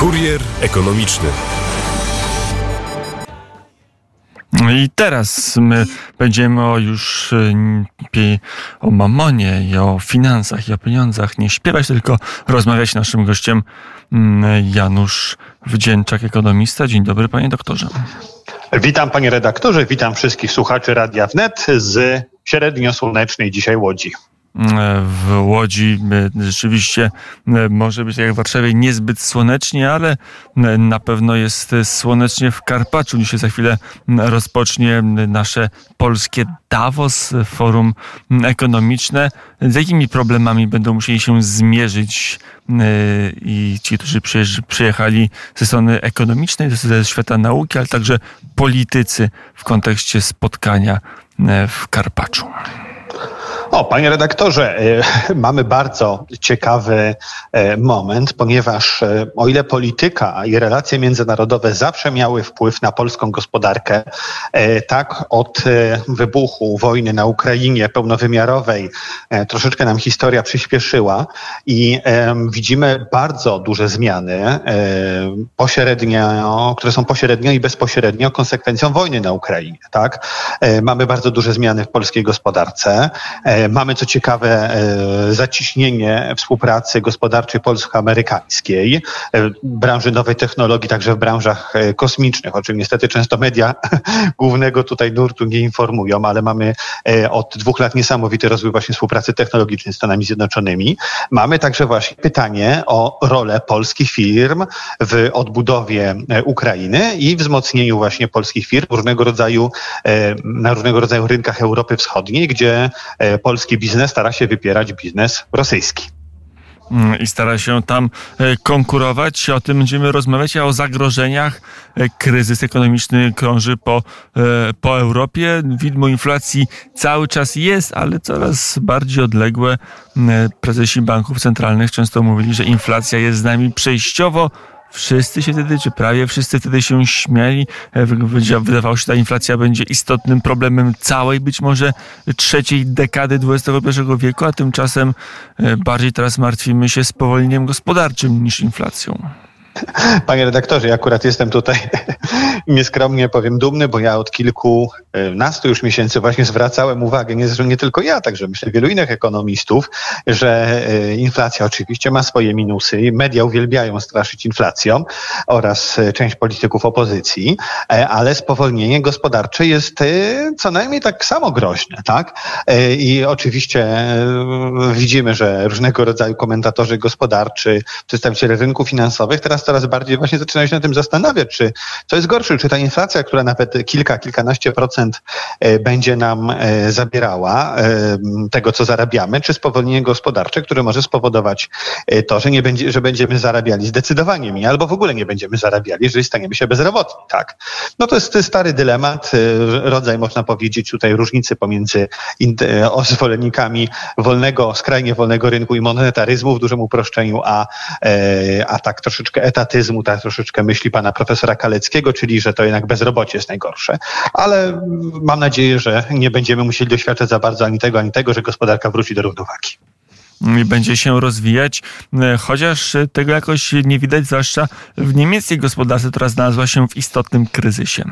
Kurier ekonomiczny. I teraz my będziemy o już y, o mamonie i o finansach i o pieniądzach nie śpiewać, tylko rozmawiać. Naszym gościem mm, Janusz Wdzięczak, ekonomista. Dzień dobry, panie doktorze. Witam panie redaktorze, witam wszystkich słuchaczy Radia Wnet z średnio słonecznej dzisiaj Łodzi w Łodzi e, rzeczywiście e, może być jak w Warszawie niezbyt słonecznie, ale e, na pewno jest słonecznie w Karpaczu. Dzisiaj za chwilę rozpocznie nasze polskie Davos, forum ekonomiczne. Z jakimi problemami będą musieli się zmierzyć i ci, którzy przyjechali ze strony ekonomicznej, ze świata nauki, ale także politycy w kontekście spotkania w Karpaczu? O, panie redaktorze, e, mamy bardzo ciekawy e, moment, ponieważ e, o ile polityka i relacje międzynarodowe zawsze miały wpływ na polską gospodarkę, tak od wybuchu wojny na Ukrainie pełnowymiarowej troszeczkę nam historia przyspieszyła i widzimy bardzo duże zmiany pośrednio, które są pośrednio i bezpośrednio konsekwencją wojny na Ukrainie. Tak? Mamy bardzo duże zmiany w polskiej gospodarce. Mamy co ciekawe e, zaciśnienie współpracy gospodarczej polsko-amerykańskiej, e, branży nowej technologii, także w branżach e, kosmicznych, o czym niestety często media głównego tutaj nurtu nie informują, ale mamy od dwóch lat niesamowity rozwój właśnie współpracy technologicznej z Stanami Zjednoczonymi. Mamy także właśnie pytanie o rolę polskich firm w odbudowie Ukrainy i wzmocnieniu właśnie polskich firm różnego rodzaju, na różnego rodzaju rynkach Europy Wschodniej, gdzie polski biznes stara się wypierać biznes rosyjski mm, i stara się tam e, konkurować. O tym będziemy rozmawiać, a o zagrożeniach. E, kryzys ekonomiczny krąży po, e, po Europie. Widmo inflacji cały czas jest, ale coraz bardziej odległe. Prezesi banków centralnych często mówili, że inflacja jest z nami przejściowo Wszyscy się wtedy, czy prawie wszyscy wtedy się śmiali. E, wydawało się, że ta inflacja będzie istotnym problemem całej być może trzeciej dekady XXI wieku, a tymczasem e, bardziej teraz martwimy się spowolnieniem gospodarczym niż inflacją. Panie redaktorze, ja akurat jestem tutaj nieskromnie powiem dumny, bo ja od kilkunastu już miesięcy właśnie zwracałem uwagę, nie, nie tylko ja, także myślę wielu innych ekonomistów, że e, inflacja oczywiście ma swoje minusy. Media uwielbiają straszyć inflacją oraz e, część polityków opozycji, e, ale spowolnienie gospodarcze jest co najmniej tak samo groźne, tak? I oczywiście widzimy, że różnego rodzaju komentatorzy gospodarczy, przedstawiciele rynków finansowych teraz coraz bardziej właśnie zaczynają się na tym zastanawiać, czy co jest gorsze, czy ta inflacja, która nawet kilka, kilkanaście procent e, będzie nam e, zabierała e, tego, co zarabiamy, czy spowolnienie gospodarcze, które może spowodować to, że, nie będzie, że będziemy zarabiali zdecydowanie mniej, albo w ogóle nie będziemy zarabiali, jeżeli staniemy się bezrobotni. Tak. No to jest, to jest stary dylemat, rodzaj, można powiedzieć, tutaj różnicy pomiędzy zwolennikami wolnego, skrajnie wolnego rynku i monetaryzmu w dużym uproszczeniu, a, a tak troszeczkę etatyzmu, tak troszeczkę myśli pana profesora Kaleckiego, czyli że to jednak bezrobocie jest najgorsze. Ale mam nadzieję, że nie będziemy musieli doświadczać za bardzo ani tego, ani tego, że gospodarka wróci do równowagi i będzie się rozwijać, e, chociaż tego jakoś nie widać, zwłaszcza w niemieckiej gospodarce, która znalazła się w istotnym kryzysie.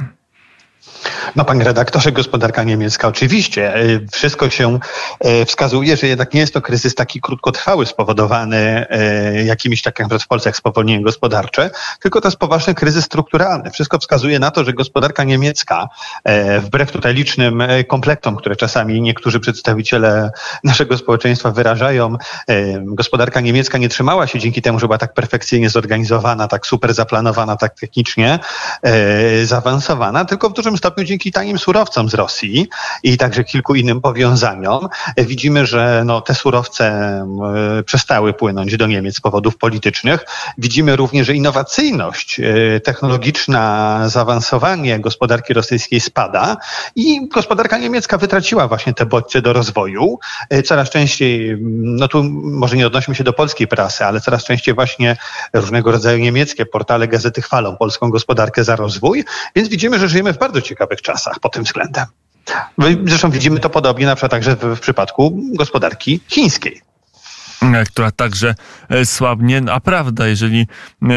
No panie redaktorze, gospodarka niemiecka oczywiście. E, wszystko się e, wskazuje, że jednak nie jest to kryzys taki krótkotrwały spowodowany e, jakimiś tak jak w Polsce jak spowolnieniem gospodarcze, tylko to jest poważny kryzys strukturalny. Wszystko wskazuje na to, że gospodarka niemiecka, wbrew tutaj licznym komplektom, które czasami niektórzy przedstawiciele naszego społeczeństwa wyrażają, gospodarka niemiecka nie trzymała się dzięki temu, że była tak perfekcyjnie zorganizowana, tak super zaplanowana, tak technicznie zaawansowana, tylko w dużym stopniu dzięki dzięki tanim surowcom z Rosji i także kilku innym powiązaniom widzimy, że no, te surowce przestały płynąć do Niemiec z powodów politycznych. Widzimy również, że innowacyjność e, technologiczna, zaawansowanie gospodarki rosyjskiej spada i gospodarka niemiecka wytraciła właśnie te bodźce do rozwoju. E, coraz częściej, no tu może nie odnosimy się do polskiej prasy, ale coraz częściej właśnie różnego rodzaju niemieckie portale, gazety chwalą polską gospodarkę za rozwój, więc widzimy, że żyjemy w bardzo ciekawych czasach czasach pod tym względem. Zresztą widzimy to podobnie na przykład także w, w przypadku gospodarki chińskiej. która także słabnie. A prawda, jeżeli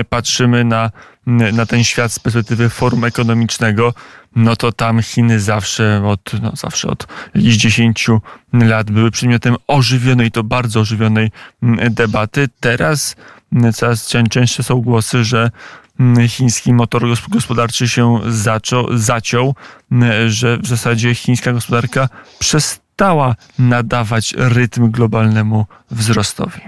patrzymy na, na ten świat z perspektywy forum ekonomicznego, no to tam Chiny zawsze od, no zawsze od jakichś 10 lat były przedmiotem ożywionej, to bardzo ożywionej debaty. Teraz coraz częstsze są głosy, że chiński motor gospodarczy się zaczął, zaciął, że w zasadzie chińska gospodarka przestała nadawać rytm globalnemu wzrostowi.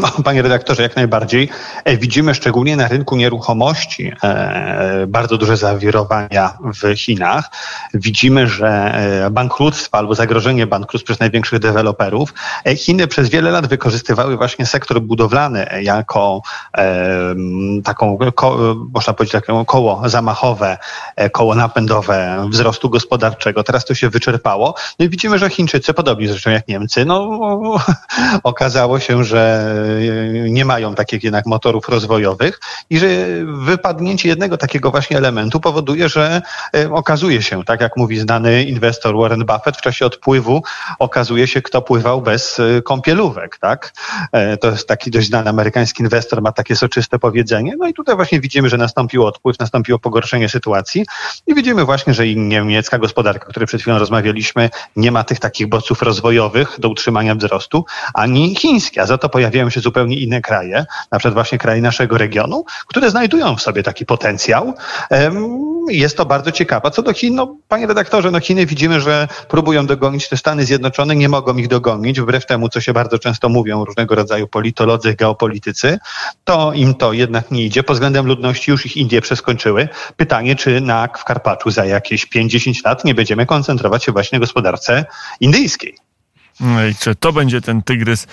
Panie redaktorze, jak najbardziej. E, widzimy szczególnie na rynku nieruchomości e, bardzo duże zawirowania w Chinach. Widzimy, że e, bankructwa albo zagrożenie bankructw przez największych deweloperów. Chiny przez wiele lat wykorzystywały właśnie sektor budowlany jako taką, można powiedzieć, takie koło zamachowe, koło napędowe wzrostu gospodarczego. Teraz to się wyczerpało. No i widzimy, że Chińczycy, podobnie zresztą jak Niemcy, no okazało się, że nie mają takich jednak motorów rozwojowych i że wypadnięcie jednego takiego właśnie elementu powoduje, że e, okazuje się, tak jak mówi znany inwestor Warren Buffett, w czasie odpływu okazuje się, kto pływał bez e, kąpielówek, tak? E, to jest taki dość znany amerykański inwestor, ma takie soczyste powiedzenie. No i tutaj właśnie widzimy, że nastąpił odpływ, nastąpiło pogorszenie sytuacji i widzimy właśnie, że i niemiecka gospodarka, o której przed chwilą rozmawialiśmy, nie ma tych takich bodźców rozwojowych do utrzymania wzrostu, ani chińskie, a za to pojawiają pojawiają się zupełnie inne kraje, na przykład właśnie kraje naszego regionu, które znajdują w sobie taki potencjał. Jest to bardzo ciekawe. Co do Chin, no, panie redaktorze, no Chiny widzimy, że próbują dogonić te Stany Zjednoczone, nie mogą ich dogonić, wbrew temu, co się bardzo często mówią różnego rodzaju politolodzy, geopolitycy, to im to jednak nie idzie. Pod względem ludności już ich Indie przeskończyły. Pytanie, czy na, w Karpaczu za jakieś 5-10 lat nie będziemy koncentrować się właśnie gospodarce indyjskiej. No I czy to będzie ten tygrys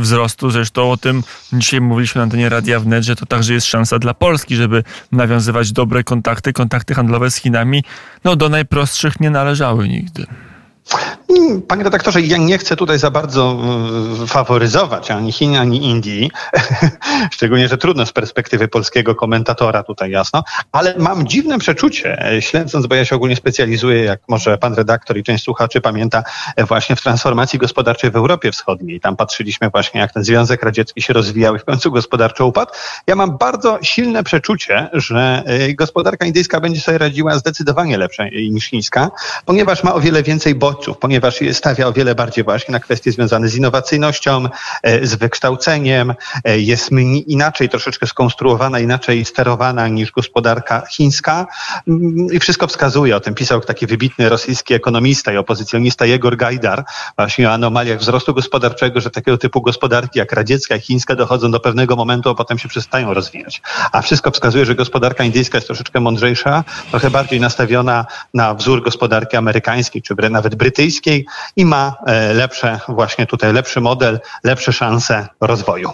wzrostu? Zresztą o tym dzisiaj mówiliśmy na antenie Radia Wnet, że to także jest szansa dla Polski, żeby nawiązywać dobre kontakty, kontakty handlowe z Chinami. No do najprostszych nie należały nigdy. Panie redaktorze, ja nie chcę tutaj za bardzo e, faworyzować ani Chin, ani Indii, szczególnie, że trudno z perspektywy polskiego komentatora tutaj jasno, ale mam dziwne przeczucie, e, śledząc, bo ja się ogólnie specjalizuję, jak może pan redaktor i część słuchaczy pamięta, e, właśnie w transformacji gospodarczej w Europie Wschodniej. Tam patrzyliśmy właśnie, jak ten Związek Radziecki się rozwijał i w końcu gospodarczo upadł. Ja mam bardzo silne przeczucie, że gospodarka indyjska będzie sobie radziła zdecydowanie lepszej niż chińska, ponieważ ma o wiele więcej bodźców, ponieważ ponieważ stawia o wiele bardziej właśnie na kwestie związane z innowacyjnością, e, z wykształceniem, e, jest inaczej troszeczkę skonstruowana, inaczej sterowana niż gospodarka chińska mm, i wszystko wskazuje o tym. Pisał taki wybitny rosyjski ekonomista i opozycjonista Jegor Gajdar właśnie o anomaliach wzrostu gospodarczego, że takiego typu gospodarki jak radziecka i chińska dochodzą do pewnego momentu, a potem się przestają rozwijać. A wszystko wskazuje, że gospodarka indyjska jest troszeczkę mądrzejsza, trochę bardziej nastawiona na wzór gospodarki amerykańskiej, czy nawet brytyjskiej, i ma e, lepsze, właśnie tutaj lepszy model, lepsze szanse rozwoju.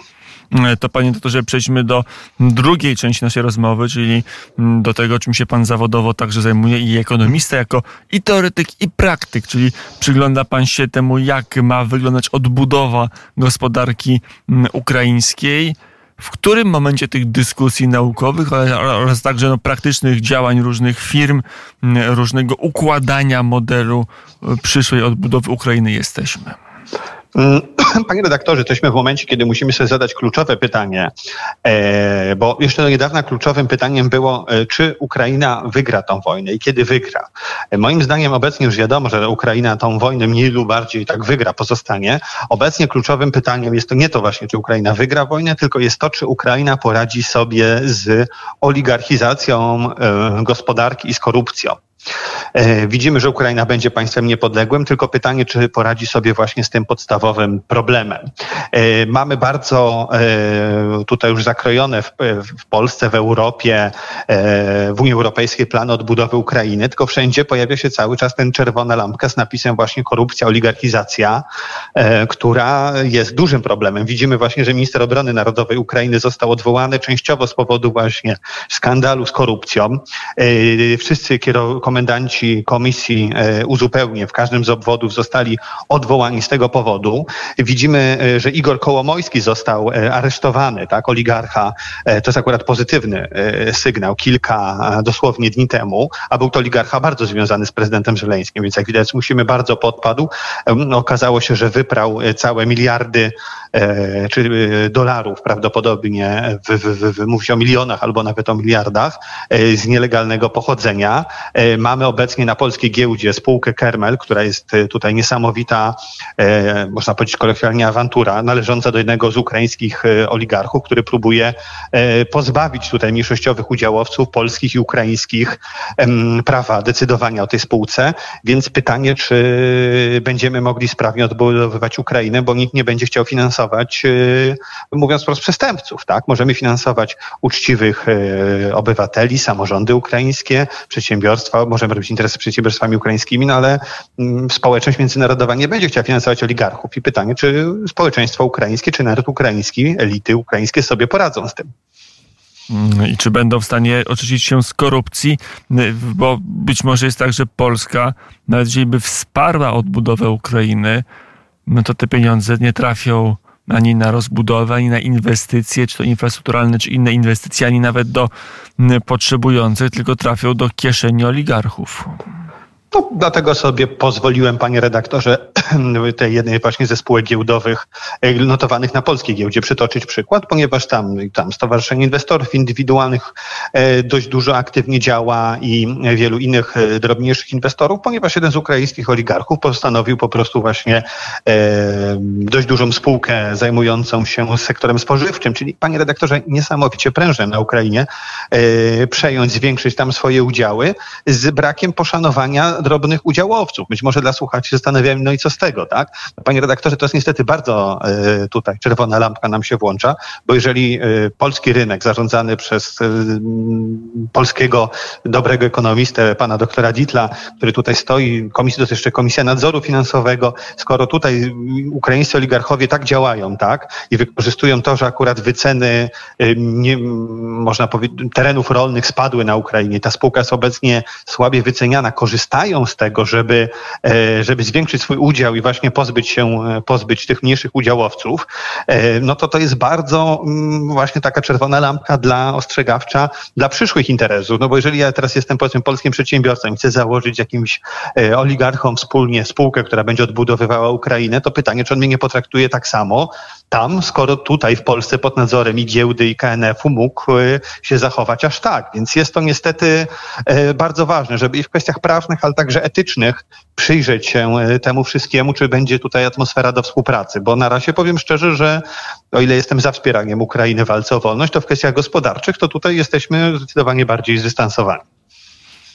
E, to panie doktorze, przejdźmy do drugiej części naszej rozmowy, czyli mm, do tego, czym się pan zawodowo także zajmuje i ekonomista jako i teoretyk, i praktyk, czyli przygląda pan się temu, jak ma wyglądać odbudowa gospodarki mm, ukraińskiej w którym momencie tych dyskusji naukowych oraz także no, praktycznych działań różnych firm, różnego układania modelu e, przyszłej odbudowy Ukrainy jesteśmy? Mm, panie redaktorze, jesteśmy w momencie, kiedy musimy sobie zadać kluczowe pytanie, e, bo jeszcze do niedawna kluczowym pytaniem było, e, czy Ukraina wygra tą wojnę i kiedy wygra. E, moim zdaniem obecnie już wiadomo, że Ukraina tą wojnę mniej lub bardziej tak wygra, pozostanie. Obecnie kluczowym pytaniem jest to nie to właśnie, czy Ukraina wygra wojnę, tylko jest to, czy Ukraina poradzi sobie z oligarchizacją gospodarki i z korupcją. E, widzimy, że Ukraina będzie państwem niepodległym, tylko pytanie, czy poradzi sobie właśnie z tym podstawowym problemem. E, mamy bardzo e, tutaj już zakrojone w, Polsce, w Europie, w Unii Europejskiej plany odbudowy Ukrainy, tylko wszędzie pojawia się cały czas ten czerwona lampka z napisem właśnie korupcja, oligarchizacja, która jest dużym problemem. Widzimy właśnie, że minister obrony narodowej Ukrainy został odwołany częściowo z powodu właśnie skandalu z korupcją. Wszyscy kierowcy komendanci komisji uzupełnień w każdym z obwodów zostali odwołani z tego powodu. Widzimy, że Igor Kołomojski został aresztowany, tak, oligarcha. To jest akurat pozytywny sygnał kilka dosłownie dni temu, a był to oligarcha bardzo związany z prezydentem Żeleńskim, więc jak widać musimy bardzo podpadł. Okazało się, że wyprał całe miliardy e, czy e, dolarów prawdopodobnie, w, w, w, mówi się o milionach albo nawet o miliardach e, z nielegalnego pochodzenia. Mamy obecnie na polskiej giełdzie spółkę Kermel, która jest tutaj niesamowita, można powiedzieć kolokwialnie awantura, należąca do jednego z ukraińskich oligarchów, który próbuje pozbawić tutaj mniejszościowych udziałowców polskich i ukraińskich prawa decydowania o tej spółce. Więc pytanie, czy będziemy mogli sprawnie odbudowywać Ukrainę, bo nikt nie będzie chciał finansować, e, mówiąc wprost, przestępców. Tak? Możemy finansować uczciwych e, obywateli, samorządy ukraińskie, przedsiębiorstwa, możemy robić interesy przedsiębiorstwami ukraińskimi, no ale mm, społeczność międzynarodowa nie będzie chciała finansować oligarchów. I pytanie, czy społeczeństwo ukraińskie, czy naród ukraiński, elity ukraińskie sobie poradzą z tym. Mm, I czy będą w stanie oczyścić się z korupcji? Bo być może jest tak, że Polska, nawet jeżeli by wsparła odbudowę Ukrainy, no to te pieniądze nie trafią ani na rozbudowę, ani na inwestycje, czy to infrastrukturalne, czy inne inwestycje, ani nawet do potrzebujących, tylko trafią do kieszeni oligarchów. No, dlatego sobie pozwoliłem, panie redaktorze, tej jednej właśnie ze spółek giełdowych e, notowanych na polskiej giełdzie przytoczyć przykład, ponieważ tam, tam Stowarzyszenie Inwestorów Indywidualnych e, dość dużo aktywnie działa i wielu innych e, drobniejszych inwestorów, ponieważ jeden z ukraińskich oligarchów postanowił po prostu właśnie dość dużą spółkę zajmującą się sektorem spożywczym, czyli panie redaktorze, niesamowicie prężne na Ukrainie, przejąć, zwiększyć tam swoje udziały z brakiem poszanowania drobnych udziałowców. Być może dla słuchaczy się no i co z tego, tak? Panie redaktorze, to jest niestety bardzo e, tutaj czerwona lampka nam się włącza, bo jeżeli e, polski rynek zarządzany przez e, polskiego dobrego ekonomistę, pana doktora Ditla, który tutaj stoi, komisji, to jest jeszcze Komisja Nadzoru Finansowego, skoro tutaj ukraińscy oligarchowie tak działają, tak, i wykorzystują to, że akurat wyceny nie, można powiedzieć, terenów rolnych spadły na Ukrainie, ta spółka jest obecnie słabie wyceniana, korzystają z tego, żeby, e, żeby zwiększyć swój udział i właśnie pozbyć się, e, pozbyć tych mniejszych udziałowców, e, no to to jest bardzo mm, właśnie taka czerwona lampka dla ostrzegawcza dla przyszłych interesów. No bo jeżeli ja teraz jestem powiedzmy polskim przedsiębiorcą i chcę założyć jakimś oligarchom wspólnie spółkę, która będzie odbudowywała Ukrainę, to pytanie, czy on mnie nie potraktuje tak samo tam, skoro tutaj w Polsce pod nadzorem i giełdy i KNF-u mógł się zachować aż tak. Więc jest to niestety bardzo ważne, żeby i w kwestiach prawnych, ale także etycznych przyjrzeć się e, temu wszystkiemu, czy będzie tutaj atmosfera do współpracy. Bo na razie powiem szczerze, że o ile jestem za wspieraniem Ukrainy w walce o wolność, to w kwestiach gospodarczych to tutaj jesteśmy zdecydowanie bardziej zdystansowani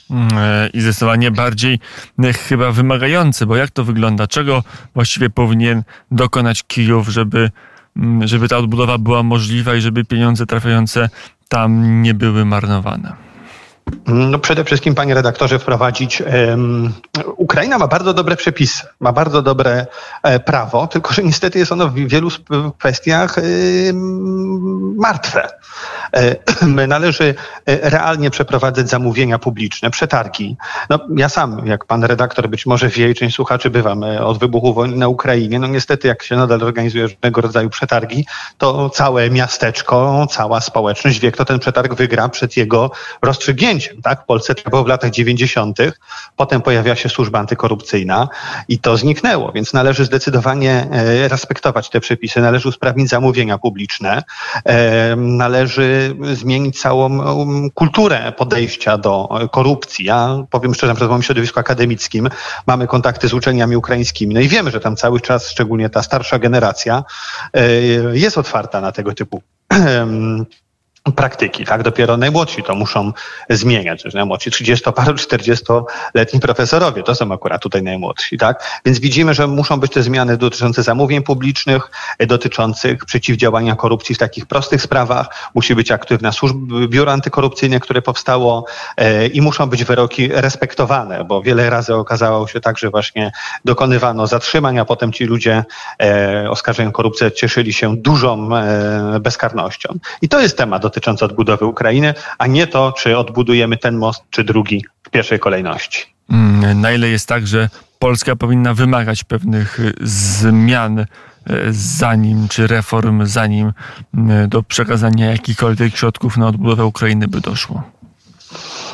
mm, e, i zdecydowanie bardziej e, chyba wymagający, bo jak to wygląda? Czego właściwie powinien dokonać Kijów, żeby, mm, żeby ta odbudowa była możliwa i żeby pieniądze trafiające tam nie były marnowane? No przede wszystkim, panie redaktorze, wprowadzić. Um, Ukraina ma bardzo dobre przepisy, ma bardzo dobre e, prawo, tylko że niestety jest ono w wielu kwestiach martwe. E, należy e, realnie przeprowadzać zamówienia publiczne, przetargi. No, ja sam, jak pan redaktor być może wie i część słuchaczy bywam od wybuchu wojny na Ukrainie, no niestety jak się nadal organizuje różnego rodzaju przetargi, to całe miasteczko, cała społeczność wie, kto ten przetarg wygra przed jego rozstrzygnięciem. Tak? W Polsce to było w latach 90., potem pojawiła się służba antykorupcyjna i to zniknęło, więc należy zdecydowanie e, respektować te przepisy, należy usprawnić zamówienia publiczne, należy zmienić całą um, kulturę podejścia do korupcji. Ja powiem szczerze, w moim środowisku akademickim mamy kontakty z uczelniami ukraińskimi, no i wiemy, że tam cały czas, szczególnie ta starsza generacja, e, jest otwarta na tego typu praktyki, tak? Dopiero najmłodsi to muszą zmieniać, że najmłodsi 30-paru, 40-letni profesorowie, to są akurat tutaj najmłodsi, tak? Więc widzimy, że muszą być te zmiany dotyczące zamówień publicznych, dotyczących przeciwdziałania korupcji w takich prostych sprawach, musi być aktywna służba, biuro antykorupcyjne, które powstało e, i muszą być wyroki respektowane, bo wiele razy okazało się tak, że właśnie dokonywano zatrzymań, a potem ci ludzie e, oskarżeni o korupcję cieszyli się dużą e, bezkarnością. I to jest temat dotyczący odbudowy Ukrainy, a nie to, czy odbudujemy ten most, czy drugi w pierwszej kolejności. Mm, na ile jest tak, że Polska powinna wymagać pewnych y, zmian, y, zanim, czy reform, zanim y, do przekazania jakichkolwiek środków na odbudowę Ukrainy by doszło?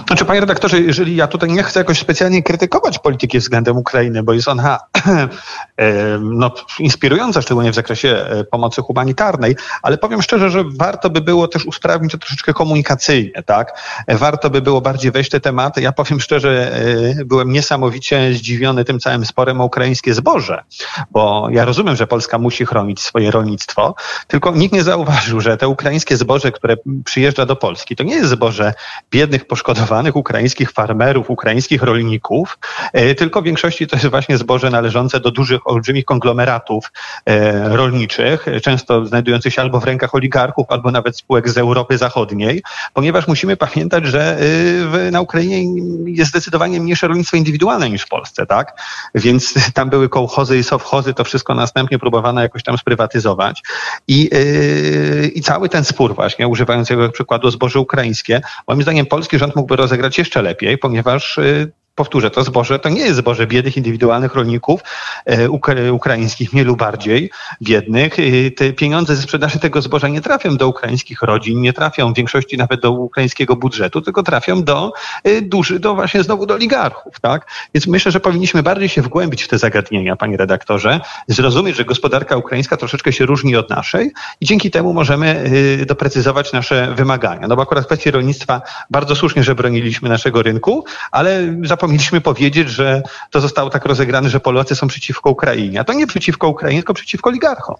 Znaczy, panie redaktorze, jeżeli ja tutaj nie chcę jakoś specjalnie krytykować polityki względem Ukrainy, bo jest ona no, inspirująca, szczególnie w zakresie e, pomocy humanitarnej, ale powiem szczerze, że warto by było też usprawnić to troszeczkę komunikacyjnie, tak? Warto by było bardziej wejść te tematy. Ja powiem szczerze, e, byłem niesamowicie zdziwiony tym całym sporem o ukraińskie zboże, bo ja rozumiem, że Polska musi chronić swoje rolnictwo, tylko nikt nie zauważył, że te ukraińskie zboże, które przyjeżdża do Polski, to nie jest zboże biednych, poszkodowanych ukraińskich farmerów, ukraińskich rolników, e, tylko w większości to jest właśnie zboże należące do dużych olbrzymich konglomeratów e, rolniczych, często znajdujących się albo w rękach oligarchów, albo nawet spółek z Europy Zachodniej, ponieważ musimy pamiętać, że na Ukrainie jest zdecydowanie mniejsze rolnictwo indywidualne niż w Polsce, tak? Więc tam były kołchozy i sowchozy, to wszystko następnie próbowano jakoś tam sprywatyzować. I, i cały ten spór właśnie, używając jego przykładu zboże ukraińskie, moim zdaniem polski rząd mógłby rozegrać jeszcze lepiej, ponieważ y, powtórzę, to zboże to nie jest zboże biednych indywidualnych rolników e, ukraińskich, mniej lub bardziej biednych. E, te pieniądze ze sprzedaży tego zboża nie trafią do ukraińskich rodzin, nie trafią w większości nawet do ukraińskiego budżetu, tylko trafią do e, duży, do właśnie znowu do oligarchów, tak? Więc myślę, że powinniśmy bardziej się wgłębić w te zagadnienia, panie redaktorze, zrozumieć, że gospodarka ukraińska troszeczkę się różni od naszej i dzięki temu możemy doprecyzować nasze wymagania. No bo akurat w kwestii rolnictwa bardzo słusznie, że broniliśmy naszego rynku, ale za zapomnieliśmy powiedzieć, że to zostało tak rozegrane, że Polacy są przeciwko Ukrainie. A to nie przeciwko Ukrainie, tylko przeciwko oligarchom.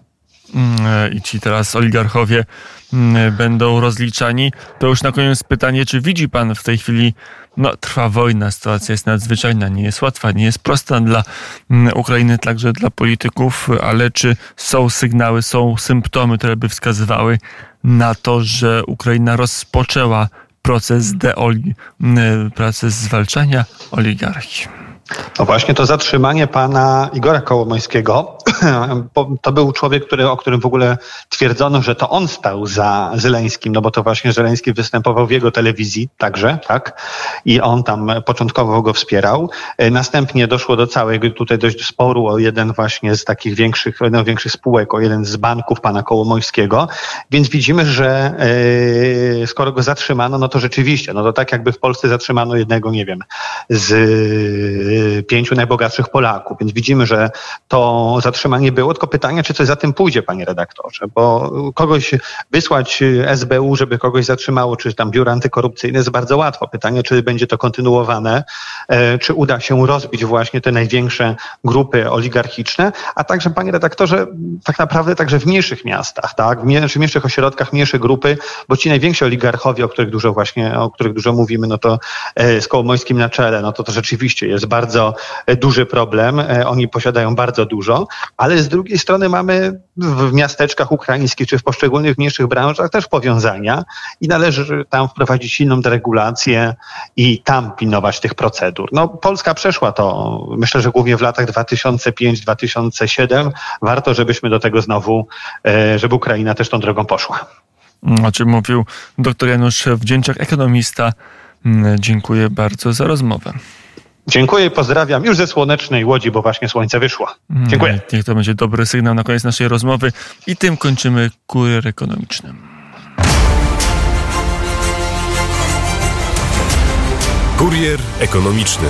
Mm, I ci teraz oligarchowie mm, będą rozliczani. To już na koniec pytanie, czy widzi pan w tej chwili, no trwa wojna, sytuacja jest nadzwyczajna, nie jest łatwa, nie jest prosta dla mm, Ukrainy, także dla polityków, ale czy są sygnały, są symptomy, które by wskazywały na to, że Ukraina rozpoczęła proces deoli, proces zwalczania oligarchii. No właśnie to zatrzymanie pana Igora Kołomońskiego, to był człowiek, który, o którym w ogóle twierdzono, że to on stał za Zeleńskim, no bo to właśnie Zeleński występował w jego telewizji także, tak? I on tam początkowo go wspierał. E, następnie doszło do całego tutaj dość sporu o jeden właśnie z takich większych, no, większych spółek, o jeden z banków pana Kołomońskiego. Więc widzimy, że yy, skoro go zatrzymano, no to rzeczywiście, no to tak jakby w Polsce zatrzymano jednego, nie wiem, z pięciu najbogatszych Polaków. Więc widzimy, że to zatrzymanie było, tylko pytanie, czy coś za tym pójdzie, panie redaktorze, bo kogoś wysłać SBU, żeby kogoś zatrzymało, czy tam biuro antykorupcyjne jest bardzo łatwo. Pytanie, czy będzie to kontynuowane, e, czy uda się rozbić właśnie te największe grupy oligarchiczne, a także, panie redaktorze, tak naprawdę także w mniejszych miastach, tak, w mniejszych ośrodkach, mniejsze grupy, bo ci najwięksi oligarchowie, o których dużo właśnie, o których dużo mówimy, no to e, z Kołomońskim na czele, no to to rzeczywiście jest bardzo e, duży problem. Oni posiadają bardzo dużo, ale z drugiej strony mamy w miasteczkach ukraińskich czy w poszczególnych mniejszych branżach też powiązania i należy tam wprowadzić silną deregulację i tam pilnować tych procedur. No, Polska przeszła to, myślę, że głównie w latach 2005-2007. Warto, żebyśmy do tego znowu, e, żeby Ukraina też tą drogą poszła. O czym mówił dr Janusz Wdzięczak, ekonomista. Mm, dziękuję bardzo za rozmowę. Dziękuję i pozdrawiam już ze słonecznej Łodzi, bo właśnie słońce wyszło. Mm, Dziękuję. Niech to będzie dobry sygnał na koniec naszej rozmowy i tym kończymy kurier ekonomiczny. Kurier ekonomiczny.